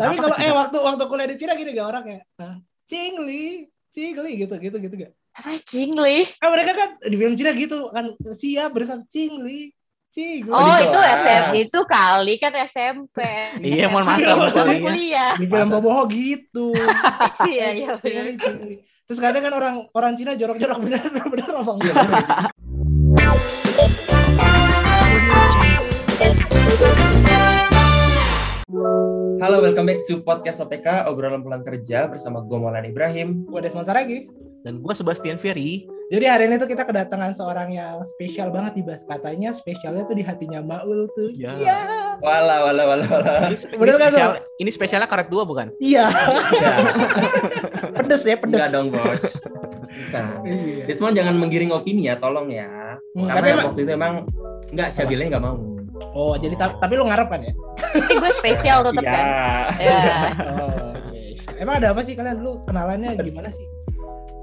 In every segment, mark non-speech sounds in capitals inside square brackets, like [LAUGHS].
Tapi kalau eh waktu waktu kuliah di Cina gini gak orang kayak ah, Cingli, Cingli gitu gitu gitu gak? Apa Cingli? Kan mereka kan di film Cina gitu kan siap bersama Cingli, Cingli. Oh, di itu kelas. SM itu kali kan SMP. Iya, mohon masa iya. kuliah. di film? Boboho gitu. [LAUGHS] Iya, iya benar. Cingli, Cingli. Terus katanya kan orang orang Cina jorok-jorok [LAUGHS] bener bener apa enggak? [LAUGHS] bener sih. Halo, welcome back to podcast OPK, obrolan pulang kerja bersama gue Maulana Ibrahim. Gue Desmond Saragi. Dan gue Sebastian Ferry. Jadi hari ini tuh kita kedatangan seorang yang spesial banget dibahas katanya spesialnya tuh di hatinya Maul tuh. Ya. Iya. Wala, wala, wala, wala. Ini, spe- ini Bener kan, spesial, ini spesialnya karet dua bukan? Iya. Ya, [LAUGHS] Pedes ya, pedes. enggak dong, bos. Iya. Desmond jangan menggiring opini ya, tolong ya. Hmm, Karena tapi waktu itu emang enggak Syabilnya enggak mau. Oh, jadi ta- tapi lu ngarep kan ya? Tapi gue spesial [LAUGHS] tetep Iya. kan. Ya. Oh, oke. Emang ada apa sih kalian dulu kenalannya gimana sih?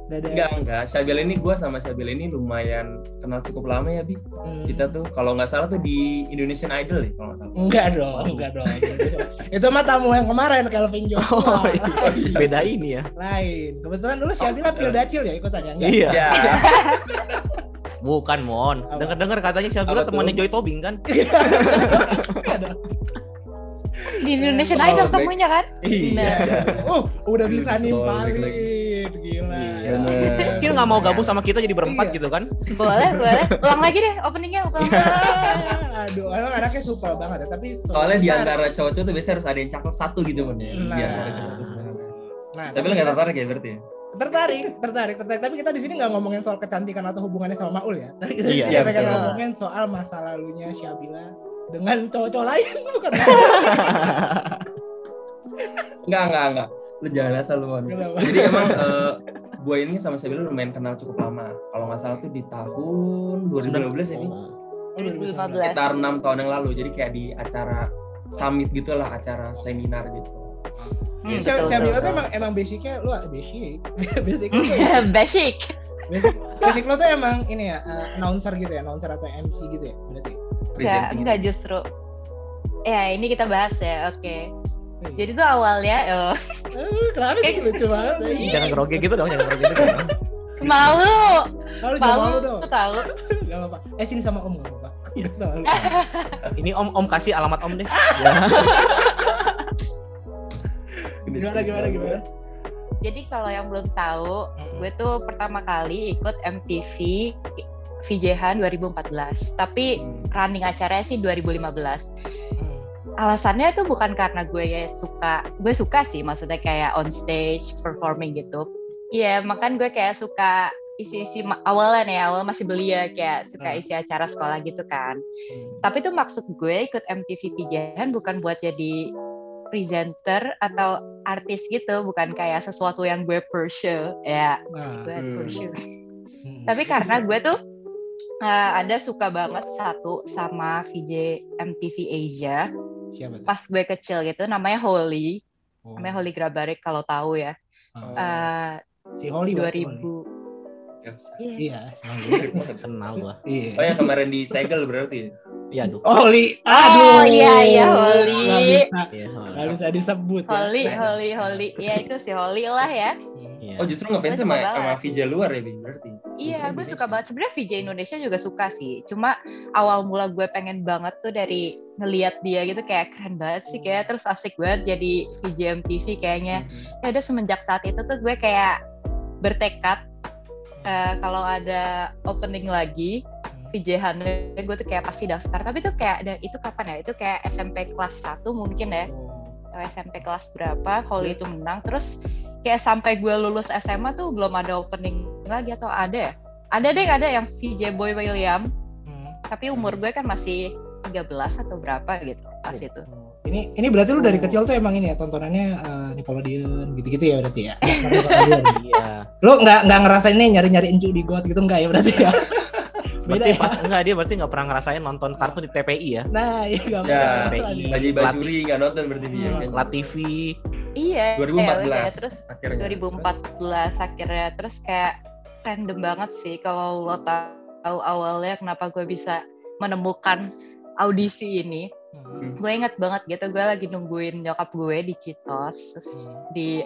Gak ada. Enggak, enggak. Syabil ini gue sama Syabil ini lumayan kenal cukup lama ya, Bi. Hmm. Kita tuh kalau nggak salah tuh di Indonesian Idol ya, kalau nggak salah. Enggak dong, enggak dong. itu mah tamu yang kemarin Calvin Joshua. Oh, iya. Beda ini ya. Lain. Kebetulan dulu Syabila Pildacil ya ikutan ya? Enggak? Iya. [LAUGHS] Ya, Bukan Mon. Dengar-dengar katanya siapa Apa temannya? Joy Tobing kan? Dong. [LAUGHS] Di Indonesian Oh, Idol temunya kan? iya. Oh, udah bisa Betul, nimpalin. Gila. Iya. Bener. Mungkin nggak mau gabung sama kita jadi berempat Iya. gitu kan? Boleh, boleh. Ulang lagi deh openingnya. Ulang. Ah, Aduh, emang anaknya super banget ya, tapi Soalnya di antara cowok-cowok tuh biasanya harus ada yang cakep satu gitu ya. Nah. Di antara cowok tuh sebenarnya. Nah, Syabil nggak tertarik ya berarti ya? Tertarik, tertarik, tertarik. Tapi kita di sini nggak ngomongin soal kecantikan atau hubungannya sama Maul ya. Tapi kita Iya, kita iya, betul. ngomongin soal masa lalunya Syabila dengan cowok-cowok lain [LAUGHS] bukan? Enggak, enggak, enggak. Lu jangan asal lu? Jadi emang eh, gue ini sama Syabil lumayan kenal cukup lama. Kalau nggak salah tuh di tahun 2015 ini. Oh. 2015. Sekitar 6 tahun yang lalu. Jadi kayak di acara summit gitu lah, acara seminar gitu. Hmm, betul, Syabila betul, tuh emang emang basicnya lu basic, basic lu tuh [LAUGHS] Basic. basic, basic lu tuh emang ini ya eh, announcer gitu ya, announcer atau MC gitu ya, berarti. Enggak, enggak gitu. justru. Ya, ini kita bahas ya. Oke. Jadi, Jadi tuh awalnya oh, eh, kenapa sih lucu banget? Ih, Jangan grogi gitu dong, jangan grogi gitu dong. malu. Kalau jangan malu Malu dong. tahu. Gak apa-apa. Eh sini sama Om gak apa-apa. Lu. [LAUGHS] Ini Om Om kasih alamat Om deh. [LAUGHS] Gimana gimana gimana? Jadi kalau yang belum tahu, gue tuh pertama kali ikut MTV VJ-Han 2014. Tapi Hmm. running acaranya sih 2015. Hmm. Alasannya tuh bukan karena gue ya suka, gue suka sih maksudnya kayak on stage performing gitu. Iya, makan gue kayak suka isi-isi awalan ya, awal masih belia kayak suka Hmm. isi acara sekolah gitu kan. Tapi tuh maksud gue ikut MTV VJ-Han bukan buat jadi presenter atau artis gitu, bukan kayak sesuatu yang gue pursue ya, Nah, gue Hmm. pursue. hmm. Tapi karena gue tuh uh, ada suka banget satu sama VJ MTV Asia siapa tuh? pas gue kecil gitu namanya Holly, Oh. namanya Holly Grabarik kalau tahu ya. Ah. Uh, si Holly berarti 2000 Holly. Nggak usah. Iya. Emang gue. Kenal gua. Iya. Oh yang kemarin di segel berarti ya? Iya, aduh. Oh, Holly. Oh, Aduh. iya, iya, Holly. Nggak bisa, Iya. nggak bisa disebut ya. Holly, Nah. Holly, Holly. Ya itu si Holly lah ya. Iya. Oh justru ngefans Gue sama, suka sama banget. VJ luar ya? Berarti? Iya, gue suka Indonesia. banget. Sebenarnya VJ Indonesia juga suka sih. Cuma awal mula gue pengen banget tuh dari ngeliat dia gitu kayak keren banget sih kayak terus asik banget jadi VJ MTV kayaknya. Ya udah semenjak saat itu tuh gue kayak bertekad eh, kalau ada opening lagi VJ Hane gue tuh kayak pasti daftar. Tapi tuh kayak dan itu kapan ya? Itu kayak SMP kelas 1 mungkin ya. Atau SMP kelas berapa Holly itu menang terus kayak sampai gue lulus SMA tuh belum ada opening lagi atau ada ya? Ada deh ada yang VJ Boy William Hmm. tapi umur gue kan masih 13 atau berapa gitu pas itu. Ini ini berarti lu dari Oh. kecil tuh emang ini ya tontonannya eh, Nickelodeon gitu-gitu ya berarti ya. [LAUGHS] Iya. lu nggak nggak ngerasain nih nyari-nyari encu di got gitu enggak ya berarti ya? [LAUGHS] Beda Berarti ya? pas enggak dia berarti nggak pernah ngerasain nonton kartun di TPI ya. Nah, iya nggak Ya, pernah. PI. Bajai Bajuri nggak nonton berarti dia. Hmm, kan? La TV. Iya. 2014 ya udah, terus akhirnya. 2014 akhirnya terus kayak random banget sih kalau lo tahu awalnya kenapa gue bisa menemukan audisi ini. Hmm. gue inget banget gitu gue lagi nungguin nyokap gue di Citos terus Hmm. di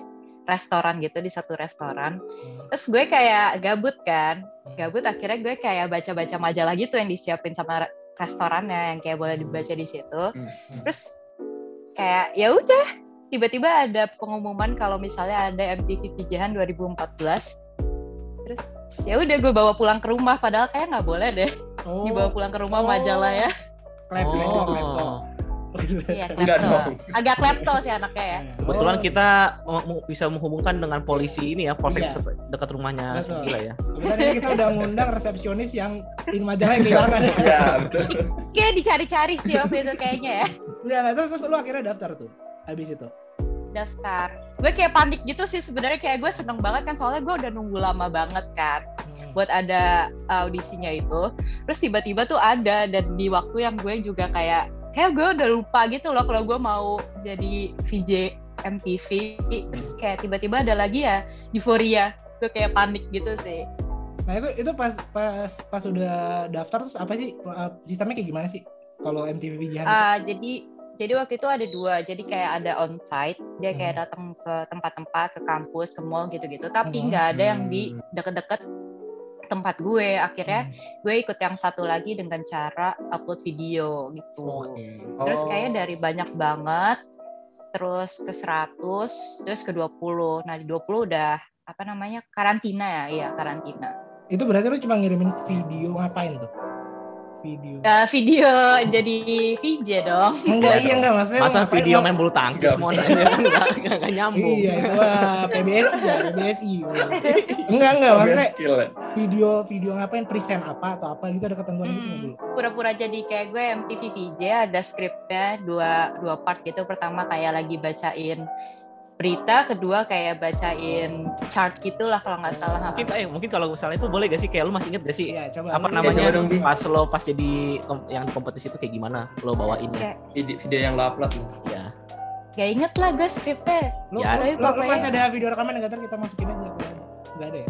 restoran gitu di satu restoran Hmm. terus gue kayak gabut kan Hmm. gabut akhirnya gue kayak baca-baca majalah gitu yang disiapin sama re- restorannya yang kayak boleh Hmm. dibaca di situ terus kayak ya udah tiba-tiba ada pengumuman kalau misalnya ada MTV Pijahan 2014 terus ya udah gue bawa pulang ke rumah padahal kayak nggak boleh deh Oh, dibawa pulang ke rumah Oh. majalah ya klepto, klepto. Iya Enggak klepto dong. agak klepto sih anaknya ya kebetulan kita bisa menghubungkan dengan polisi ini ya, polsek Iya. dekat rumahnya Betul. Segila ya. Kebetulan kita udah ngundang resepsionis yang in majalah yang kehilangan. [LAUGHS] Iya, betul. kayak dicari-cari sih waktu itu kayaknya ya Iya, nggak terus terus lu akhirnya daftar tuh. Habis itu. daftar gue kayak panik gitu sih sebenarnya kayak gue seneng banget kan soalnya gue udah nunggu lama banget kan buat ada audisinya itu terus tiba-tiba tuh ada dan di waktu yang gue juga kayak kayak gue udah lupa gitu loh kalau gue mau jadi VJ MTV terus kayak tiba-tiba ada lagi ya Euphoria gue kayak panik gitu sih Nah itu itu pas pas pas udah daftar terus apa sih uh, sistemnya kayak gimana sih kalau MTV itu? Ah, jadi jadi waktu itu ada dua jadi kayak ada onsite dia kayak Hmm. datang ke tempat-tempat ke kampus ke mall gitu-gitu tapi Hmm. nggak ada yang di Hmm. deket-deket tempat gue akhirnya Hmm. gue ikut yang satu lagi dengan cara upload video gitu terus Oh. kayaknya dari banyak banget terus ke 100 terus ke 20 nah di 20 udah apa namanya karantina ya iya karantina Itu berarti lu cuma ngirimin video ngapain tuh? Video. Eh, video jadi VJ dong Enggak, iya enggak maksudnya. Masa video main bulu tangkis mau nanya kan nggak nggak- nggak nyambung. Iya, mah PBSI ya, PBSI. Enggak, enggak, maksudnya ya. video video ngapain present apa atau apa gitu ada ketentuan gitu Hmm, dulu? pura-pura jadi kayak gue MTV VJ ada skripnya dua dua part gitu pertama kayak lagi bacain berita kedua kayak bacain chart gitulah kalau nggak salah. Mungkin kayak mungkin kalau misalnya itu boleh gak sih? Kayak lu masih inget gak sih Iya, coba. apa lu- namanya coba dong, pas lo pas jadi yang kompetisi itu kayak gimana lo bawainnya? Kayak, Video, video yang lo upload ya gak inget lah gue skripnya. Lu, Ya, pokoknya- masih ada video rekaman nggak ntar kita masukin aja. Nggak ada. Nggak ada ya?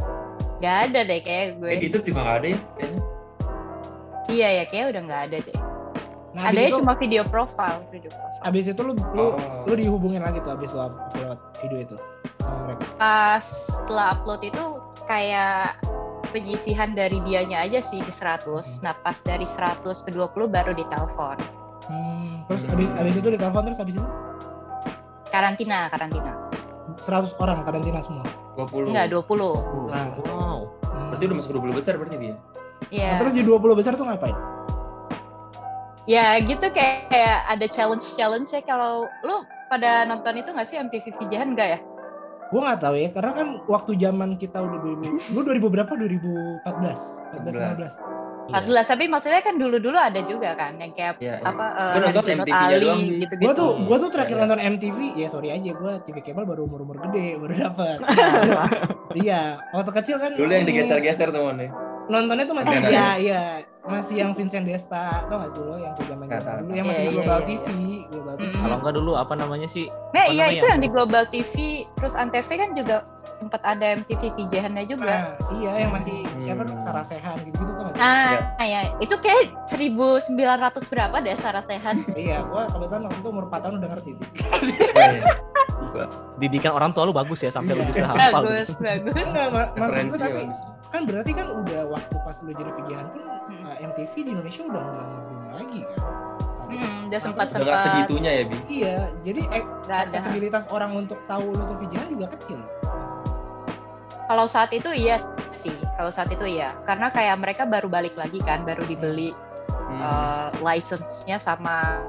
Gak ada deh kayak gue. Eh, di YouTube juga nggak ada ya kayaknya. iya ya kayak udah nggak ada deh Nah, adanya itu, cuma video profile video profile abis itu lu, lu, Oh. lu dihubungin lagi tuh abis lu upload video itu sama mereka. pas setelah upload itu kayak penyisihan dari dianya aja sih di 100 nah pas dari 100 ke 20 baru ditelepon Hmm, terus abis, abis itu ditelepon terus abis itu karantina karantina 100 orang karantina semua. 20. enggak 20 Nah, wow hmm. Berarti udah masuk 20 besar berarti dia. Iya. Nah, terus di 20 besar tuh ngapain? Ya gitu kayak, kayak ada challenge challenge ya kalau lu pada nonton itu nggak sih MTV Vijahan enggak ya Gue nggak tahu ya, karena kan waktu zaman kita udah 2000, lu 2000 berapa? 2014, 14, 15. Iya. 14 tapi maksudnya kan dulu-dulu ada juga kan yang kayak Iya. apa Gua eh, nonton MTV-nya Ali doang, gitu-gitu Gue tuh, Iya, gua tuh terakhir iya. nonton MTV, ya sorry aja, gue TV cable baru umur-umur gede, baru dapet. [LAUGHS] iya, waktu kecil kan. Dulu yang digeser-geser teman nih. Nontonnya tuh masih, iya, iya, masih yang Vincent Desta, tau gak sih lo yang zaman dulu yang masih Iya, di iya, Global iya, TV, Global TV. Kalau enggak dulu apa namanya sih Nah iya namanya? itu yang di Global TV terus Antv kan juga sempat ada MTV Vijahannya juga Nah, iya yang masih siapa tuh Hmm. Sarah Sehan gitu-gitu tuh masih. Nah, ya. itu kayak 1900 berapa deh Sarah Sehan. [LAUGHS] Iya, gua kebetulan waktu itu umur 4 tahun udah ngerti sih. Iya. Didikan orang tua lu bagus ya sampai lu bisa hafal bagus, gitu. bagus. Enggak, ma maksud gue tapi bagus. Kan berarti kan udah waktu pas lu jadi VJ-an pun Hmm. uh, MTV di Indonesia udah nggak boom lagi kan. Hmm, udah sempat Udah nggak sempat segitunya ya, Bi. Iya, jadi eh, aksesibilitas orang untuk tahu lu tuh VJ-an juga kecil. Kalau saat itu iya sih, kalau saat itu iya, karena kayak mereka baru balik lagi kan, baru dibeli Hmm. uh, license-nya sama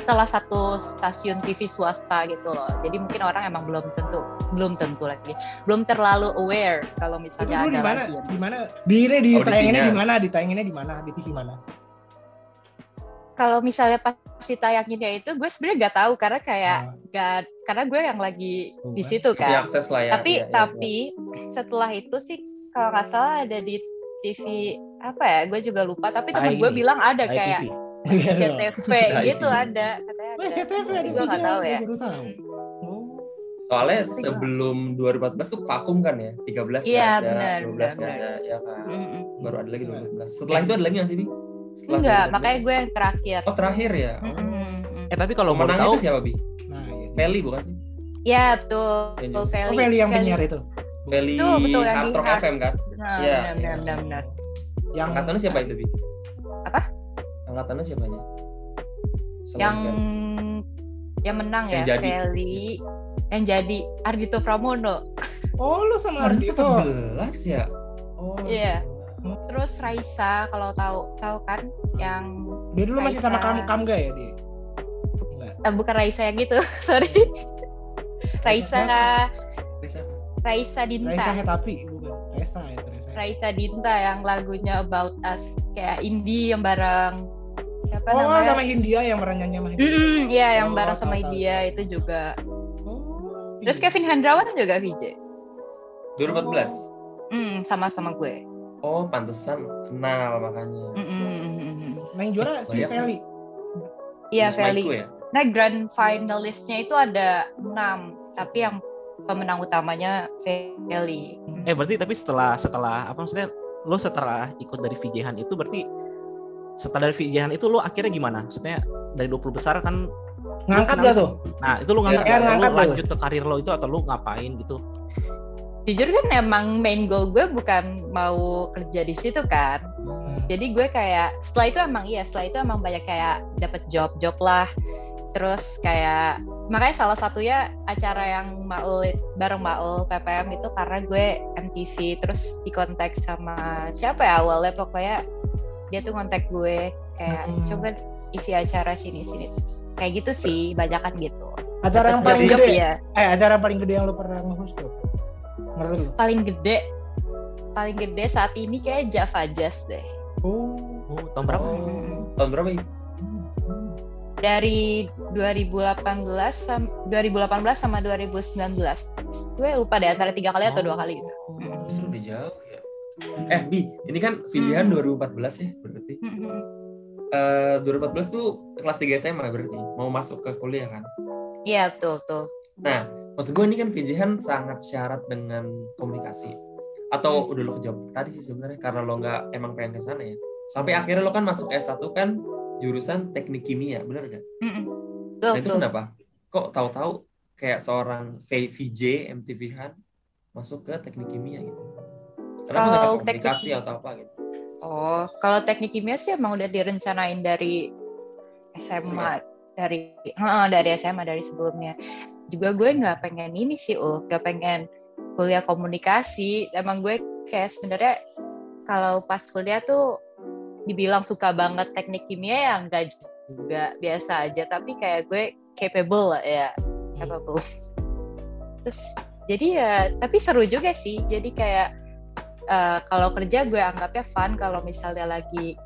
salah satu stasiun TV swasta gitu loh. Jadi mungkin orang emang belum tentu, belum tentu lagi, belum terlalu aware kalau Itu misalnya dulu ada di mana? lagi. Di mana? Di ini di Audisinya. tayanginnya di mana? Ditayanginnya di mana? Di TV mana? Kalau misalnya pas si tayanginnya itu, gue sebenarnya nggak tahu karena kayak Ah. nggak, karena gue yang lagi di situ kan. akses lah ya. tapi Iya, iya, tapi setelah itu sih kalau nggak salah ada di TV apa ya gue juga lupa tapi temen Ai- gue bilang ada ITV. kayak CTV [LAUGHS] Ada gitu ITV. ada katanya Wah, ada CTV ada gue nggak tahu ya. Hmm. Oh. Soalnya sebelum 2014 tuh vakum kan ya. 13 Iya, nggak ada, benar, 12 nggak benar, ada, ya kan. Mm-mm. Baru ada lagi 2014. Setelah itu ada lagi nggak sih, Bi? Setelah enggak 2014? makanya gue yang terakhir Oh, terakhir ya. Oh. Mm-mm. Eh tapi kalau mau tahu, itu siapa bi? Nah, iya. Feli bukan sih? Ya betul, betul Oh, Feli. Feli yang Feli- penyiar itu. Feli Betul, betul, yang Hard di Rock Hard- FM kan? Benar, Iya, benar, iya. benar, benar, benar. Yang Angkatannya siapa itu bi? Apa? Angkatannya siapanya? Selain Yang Feli. yang menang Yang ya jadi. Feli, yang jadi Ardito Pramono. Oh, lu sama Harus Ardito. 14 ya? Oh. Iya. Terus Raisa kalau tahu tahu kan yang Dia dulu masih sama Raisa. Kam Kamga ya dia? Enggak. eh, bukan Raisa yang gitu, [LAUGHS] sorry. Raisa Bisa. Raisa Dinta. Raisa Hetapi bukan. Raisa ya, Raisa. Raisa Dinta yang lagunya About Us kayak indie yang bareng siapa Oh, namanya? sama Hindia yang nyanyi sama Hindia. Mm-mm, iya yang Oh, bareng sama tahu, India tahu. itu juga. Oh. Terus iya. Kevin Hendrawan juga VJ. 2014. Hmm, sama-sama gue. Oh, pantesan kenal makanya. Mm-mm. Nah, yang juara si. Feli. Iya Feli. ya? Nah grand finalistnya itu ada 6 tapi yang pemenang utamanya Feli. eh berarti tapi setelah setelah apa maksudnya lo setelah ikut dari VJ-han itu berarti setelah dari VJ-han itu lo akhirnya gimana? Maksudnya dari 20 besar kan Ngangkat gak tuh? Nah, itu lu ngangkat Ya, ngangkat lu. lanjut ke karir lo itu atau lu ngapain gitu? Jujur kan emang main goal gue bukan mau kerja di situ kan. Jadi gue kayak setelah itu emang iya, setelah itu emang banyak kayak dapet job-job lah. Terus kayak makanya salah satunya acara yang Maul bareng Maul PPM itu karena gue MTV terus dikontak sama siapa ya awalnya pokoknya dia tuh kontak gue kayak Hmm. coba isi acara sini sini kayak gitu sih banyakan gitu Acara yang paling gede. ya Eh, acara paling gede yang lu pernah nge-host tuh? Menurut lu? paling gede paling gede saat ini kayak Java Jazz deh Oh. Oh, tahun berapa? Mm. Tahun berapa ya? Dari 2018 sam 2018 sama 2019 gue lupa deh antara tiga kali atau dua kali gitu Oh. Justru udah jauh ya. Eh, Bi, ini kan Vidian 2014 ya berarti. Mm-mm. Eh 2014 tuh kelas 3 SMA berarti. Mau masuk ke kuliah kan? iya betul betul Nah, maksud gue ini kan VJhan sangat syarat dengan komunikasi. Atau udah lo kejawab tadi sih sebenarnya karena lo nggak emang pengen ke sana ya. Sampai akhirnya lo kan masuk S1 kan jurusan teknik kimia, bener gak? Mm-mm. betul Nah itu betul kenapa? Kok tahu-tahu kayak seorang VJ MTV Han masuk ke teknik kimia gitu? Nggak Kalau teknik- atau apa gitu? oh kalau teknik kimia sih emang udah direncanain dari SMA dari Heeh, dari SMA dari sebelumnya juga gue nggak pengen ini sih ul nggak pengen kuliah komunikasi emang gue kayak sebenarnya kalau pas kuliah tuh dibilang suka banget teknik kimia ya enggak juga biasa aja tapi kayak gue capable lah ya capable. Terus jadi ya tapi seru juga sih. Jadi kayak eh, kalau kerja gue anggapnya fun kalau misalnya lagi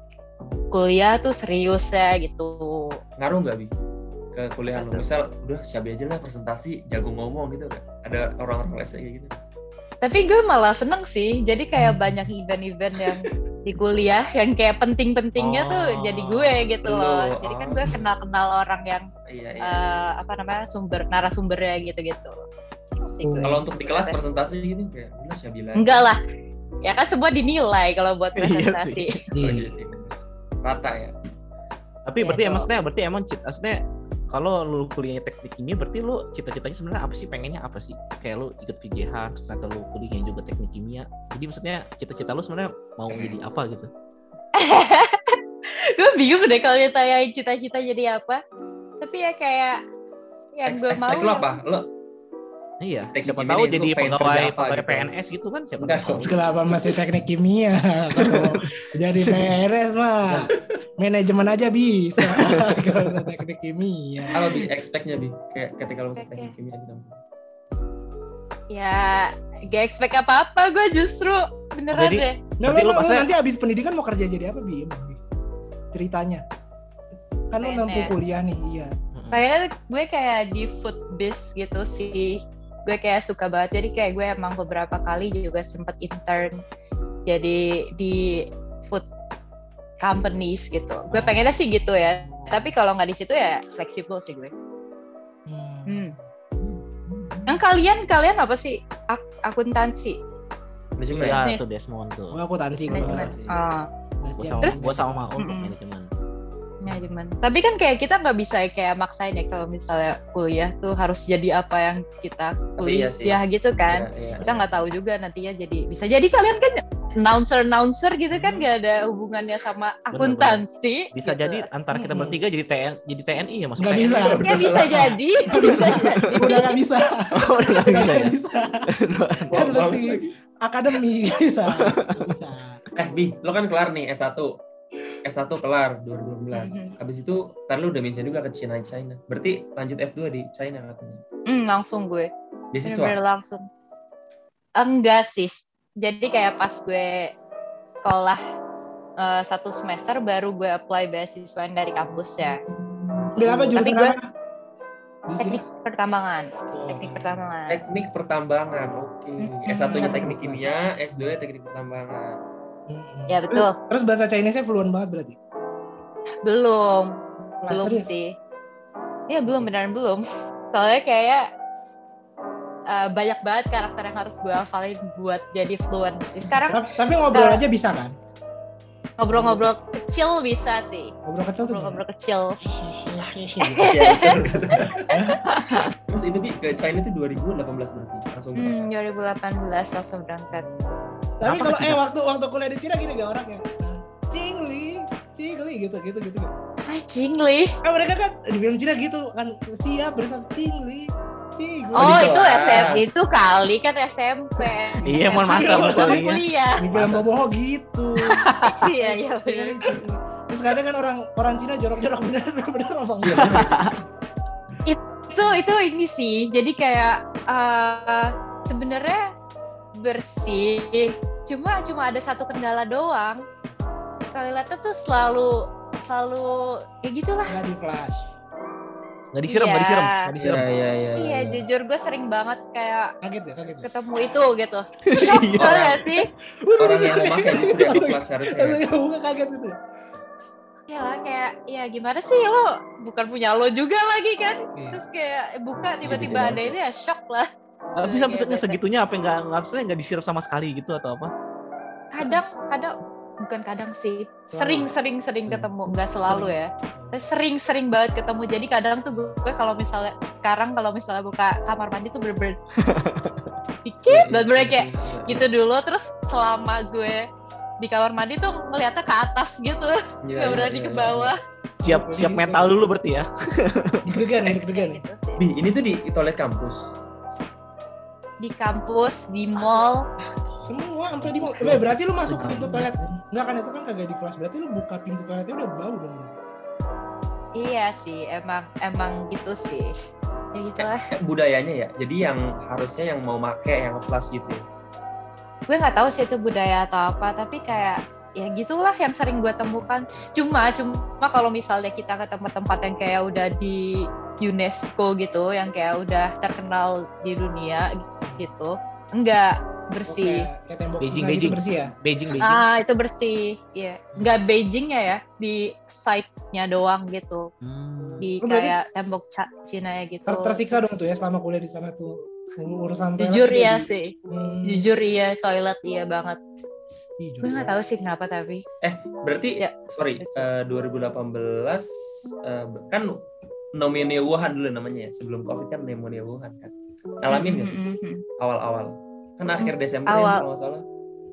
kuliah tuh serius ya gitu. Ngaruh nggak bi? Ke kuliah lo? Misal udah siap aja lah presentasi jago ngomong gitu kan? Ada orang-orang les kayak gitu? tapi gue malah seneng sih. Jadi kayak banyak event-event yang [LAUGHS] di kuliah yang kayak penting-pentingnya tuh Oh, jadi gue gitu loh lo, jadi kan gue kenal-kenal orang yang Iya iya. eh, apa namanya sumber narasumbernya gitu-gitu. Kalau untuk di kelas presentasi gitu kayak udah siap bilang. enggak lah ya kan semua dinilai kalau buat [LAUGHS] Iya presentasi Oh, iya, iya. Rata ya. Tapi Iya, berarti kalau- maksudnya berarti emang cita maksudnya kalau lu kuliahnya teknik kimia berarti lu cita-citanya sebenarnya apa sih? Pengennya apa sih? Kayak lu ikut VJH terus ternyata lu kuliahnya juga teknik kimia. Jadi maksudnya cita-cita lu sebenarnya mau jadi apa gitu? [LAUGHS] Gue bingung deh kalau ditanya cita-cita jadi apa. Tapi ya kayak yang gue mau lo yang- apa? Lo iya Teknik siapa tahu jadi pegawai pegawai gitu? PNS gitu kan siapa Enggak tahu. Kenapa masih teknik kimia? Kalau jadi PNS mah manajemen aja bisa. [LAUGHS] Kalau teknik kimia. apa bi expect-nya bi kayak ketika lo masuk teknik kimia gitu ya gak expect apa-apa gue justru beneran Jadi- deh Nah, Berarti lu, lu lu nanti abis pendidikan mau kerja jadi apa bi? Ceritanya. Kan lu PNS. mampu kuliah nih, iya. Kayaknya gue kayak di food biz gitu sih gue kayak suka banget. Jadi kayak gue emang beberapa kali juga sempet intern jadi di food companies gitu. Gue pengennya sih gitu ya tapi kalau nggak di situ ya fleksibel sih gue. Hmm. yang kalian kalian apa sih? Ak- akuntansi? Manajemen ya tuh Desmond tuh? Gua akuntansi gua. manajemen. Ah, gua Pasti sama Terus- gua sama Maul Mm-mm. Manajemen manajemen. Tapi kan kayak kita nggak bisa kayak maksain ya kalau misalnya kuliah tuh harus jadi apa yang kita iya kuliah sih. gitu kan. Iya, iya, Kita nggak tahu juga nantinya jadi bisa jadi kalian kan announcer announcer gitu kan nggak ada hubungannya sama akuntansi. Bisa gitu. jadi antara kita Hmm. bertiga jadi TN jadi TNI ya masuk Nggak bisa. Ya bisa jadi, [LAUGHS] bisa jadi. Udah nggak bisa. Oh, udah nggak bisa ya. Bisa. Wah, [LAUGHS] Kan akademi [LAUGHS] bisa. Eh, Bi, lo kan kelar nih S1. S1 kelar 2012. Mhm. Habis itu, ntar lu udah mention juga ke China China. Berarti lanjut S2 di China katanya. Hmm, langsung gue. Beasiswa. Bener-bener langsung. Enggak sih. Jadi kayak pas gue sekolah eh, satu semester baru gue apply beasiswa dari kampus ya. Ambil apa Tapi jurusan gue- apa? Teknik pertambangan. Oh. Teknik pertambangan. Teknik pertambangan. Oke. Mhm. S1-nya teknik kimia, S2-nya teknik pertambangan. Mm-mm. Ya betul. Terus bahasa Chinese-nya fluent banget berarti. Belum. Nah, belum serius? sih. Ya belum beneran belum. Soalnya kayak eh, banyak banget karakter yang harus gue hafalin buat jadi fluent. Sekarang Tapi- Tapi ngobrol Kalau- aja bisa kan? ngobrol-ngobrol kecil bisa sih. Ngobrol kecil tuh. Ngobrol-ngobrol kecil. Terus itu Bi, ke China itu 2018 berarti. Langsung Hmm, 2018 langsung berangkat. Tapi Apa kalau eh waktu waktu kuliah di Cina gini gak orangnya? Cingli, cingli gitu gitu gitu. gitu. Apa Jingli? Kan mereka kan di film Cina gitu kan siap bersama cingli, cingli. Oh, itu kelas. SM itu kali kan SMP. Iya, mohon masa ya. kuliah. Di film boboho gitu. [LAUGHS] Iya, iya benar. Terus katanya kan orang orang Cina jorok-jorok [LAUGHS] bener bener abang. Iya. Itu itu ini sih. Jadi kayak eh, sebenarnya bersih. Cuma cuma ada satu kendala doang. Toiletnya tuh selalu selalu ya gitulah. Nggak di flash. Nggak disiram, nggak Iya. disiram, nggak disiram. Iya, iya, iya. Iya, jujur gue sering banget kayak Kaget ya, kaget. ya? ketemu itu gitu. Shock Iya. tau gak sih? Orang yang memakai justru yang di kelas harusnya. ya. Buka kaget itu. Ya lah kayak ya gimana sih lo bukan punya lo juga lagi kan? Iya. Terus kayak buka tiba-tiba Iya, ada gitu itu ya shock lah. Tapi Iya, sampai iya, segitunya apa nggak nggak bisa nggak disiram sama sekali gitu atau apa? Kadang kadang bukan kadang sih sering sering sering Hmm. ketemu nggak selalu ya Tapi sering sering banget ketemu jadi kadang tuh gue kalau misalnya sekarang kalau misalnya buka kamar mandi tuh bener-bener [LAUGHS] dikit Iya, dan bener kayak iya. gitu dulu terus selama gue di kamar mandi tuh ngeliatnya ke atas gitu Iya, [LAUGHS] nggak iya, berani iya, ke iya. bawah Siap siap mental dulu berarti ya. Deg-degan ya, deg-degan. gitu. Bi, ini tuh di toilet kampus. Di kampus di mall Semua sampai di Eh, berarti lu masuk pintu toilet. Enggak kan itu kan kagak di flash. Berarti lu buka pintu toiletnya udah bau dong. iya sih emang emang gitu sih ya gitulah Kayak budayanya ya. Jadi yang harusnya yang mau make yang flash gitu ya. gue nggak tahu sih itu budaya atau apa tapi kayak ya gitulah yang sering gue temukan cuma cuma kalau misalnya kita ke tempat-tempat yang kayak udah di UNESCO gitu yang kayak udah terkenal di dunia gitu. Enggak bersih. Kayak, kayak tembok Beijing, gitu Beijing. bersih ya. Beijing Beijing. ah itu bersih iya. Nggak Beijingnya ya di site-nya doang gitu. Hmm. di Lu berarti kayak tembok Ca- Cina ya gitu. Ter- tersiksa dong tuh ya selama kuliah di sana tuh. Urusan jujur ya jadi- sih. Hmm. jujur iya toilet iya banget. Gue nggak tahu sih kenapa tapi. Berarti Ya, sorry, eh, 2018 eh, kan pneumonia Wuhan dulu namanya ya. Sebelum Covid kan pneumonia Wuhan kan. Ngalamin nggak sih Mm, mm, mm. awal-awal? Kan akhir Desember ya Awal. kalau nggak salah.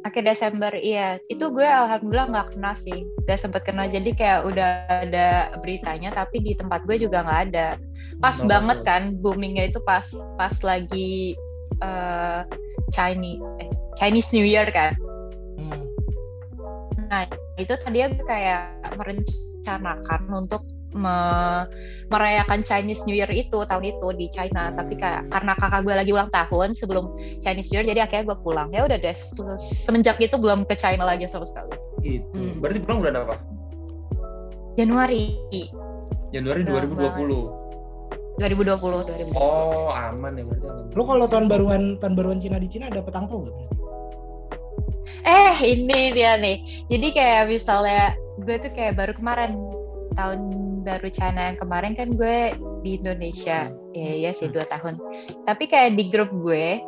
akhir Desember iya itu gue alhamdulillah nggak kena sih gak sempet kena jadi kayak udah ada beritanya tapi di tempat gue juga nggak ada pas Bagus, banget bagus. kan boomingnya itu pas pas lagi eh Chinese eh, Chinese New Year kan Hmm. nah itu tadi gue kayak merencanakan untuk me- merayakan Chinese New Year itu tahun itu di China tapi kayak karena kakak gue lagi ulang tahun sebelum Chinese New Year jadi akhirnya gue pulang ya udah deh semenjak itu belum ke China lagi sama sekali Itu. Hmm. Berarti pulang bulan apa? Januari Januari Udah 2020. 2020 2020 Oh, aman ya berarti. aman. Lu kalau tahun baruan tahun baruan Cina di Cina dapet angpau nggak? eh ini dia nih jadi kayak misalnya gue tuh kayak baru kemarin tahun baru China yang kemarin kan gue di Indonesia ya ya sih dua tahun tapi kayak di grup gue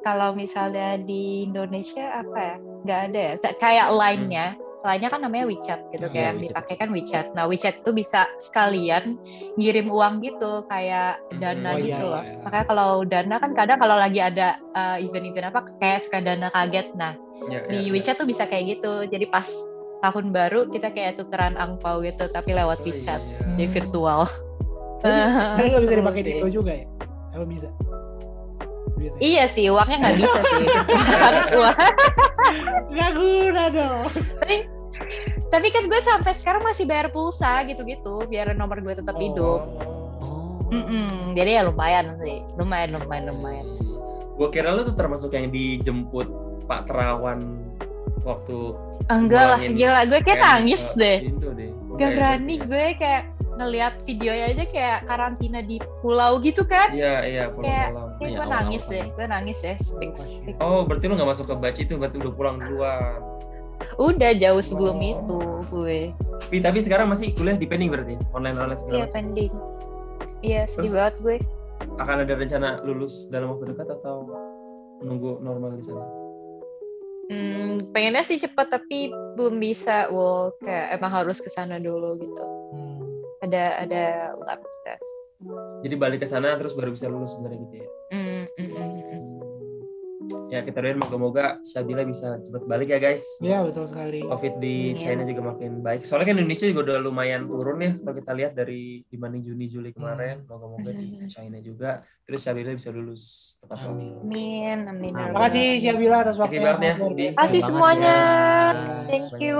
kalau misalnya di Indonesia apa ya nggak ada ya kayak line-nya lainnya kan namanya WeChat gitu Iya, kayak yang WeChat. dipakai kan WeChat. Nah WeChat itu bisa sekalian ngirim uang gitu kayak dana Oh, iya, gitu loh. iya. Makanya kalau dana kan kadang kalau lagi ada uh, event-event apa kayak suka dana kaget. Nah Ya, di. WeChat tuh bisa kayak gitu. Jadi pas tahun baru kita kayak tukeran angpau gitu tapi lewat Oh, WeChat. iya. Jadi virtual. [LAUGHS] Tapi nggak bisa dipakai di juga ya? Apa bisa? Duitnya. Iya sih, uangnya nggak bisa sih. [LAUGHS] Uang. Nggak guna dong. tapi, tapi kan gue sampai sekarang masih bayar pulsa gitu-gitu, biar nomor gue tetap hidup. Oh. Mm-mm, jadi ya lumayan sih, lumayan, lumayan, lumayan. Gue kira lu tuh termasuk yang dijemput Pak Terawan waktu Enggak lah, gila, gue kayak nangis ke deh. Indo deh. Gak berani gitu. gue kayak ngeliat videonya aja kayak karantina di pulau gitu kan. Iya, iya, pulang Kayak- malam. Kayak Iya, gue nangis kan. deh, gue nangis deh, fix, fix. Oh, berarti lu gak masuk ke batch itu, berarti udah pulang duluan. Udah jauh sebelum Oh. itu gue. Tapi, tapi sekarang masih kuliah di pending berarti? Online-online segala Iya pending. Iya sedih Terus- banget gue. Akan ada rencana lulus dalam waktu dekat atau menunggu normal di sana? Hmm, pengennya sih cepat tapi belum bisa. Wow, kayak emang harus ke sana dulu gitu. Hmm. Ada ada lab test. Jadi balik ke sana terus baru bisa lulus sebenarnya gitu ya. Hmm, hmm, hmm. Ya kita doain moga-moga Syabila bisa cepat balik ya guys. Iya betul sekali. Covid di Iya. China juga makin baik. Soalnya kan Indonesia juga udah lumayan turun ya kalau kita lihat dari dibanding Juni Juli kemarin. Moga-moga di Hmm. China juga terus Syabila bisa lulus tepat waktu. Amin. Amin. Terima kasih Syabila atas waktunya. ya, Luar Di. biasa. Kasih semuanya. ya. Thank you.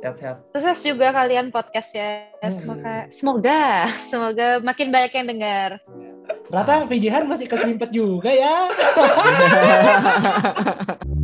Sehat-sehat. Sukses juga kalian podcast ya. Semoga semoga semoga makin banyak yang dengar. Ternyata VJ Han masih keselimpet juga ya. [LAUGHS]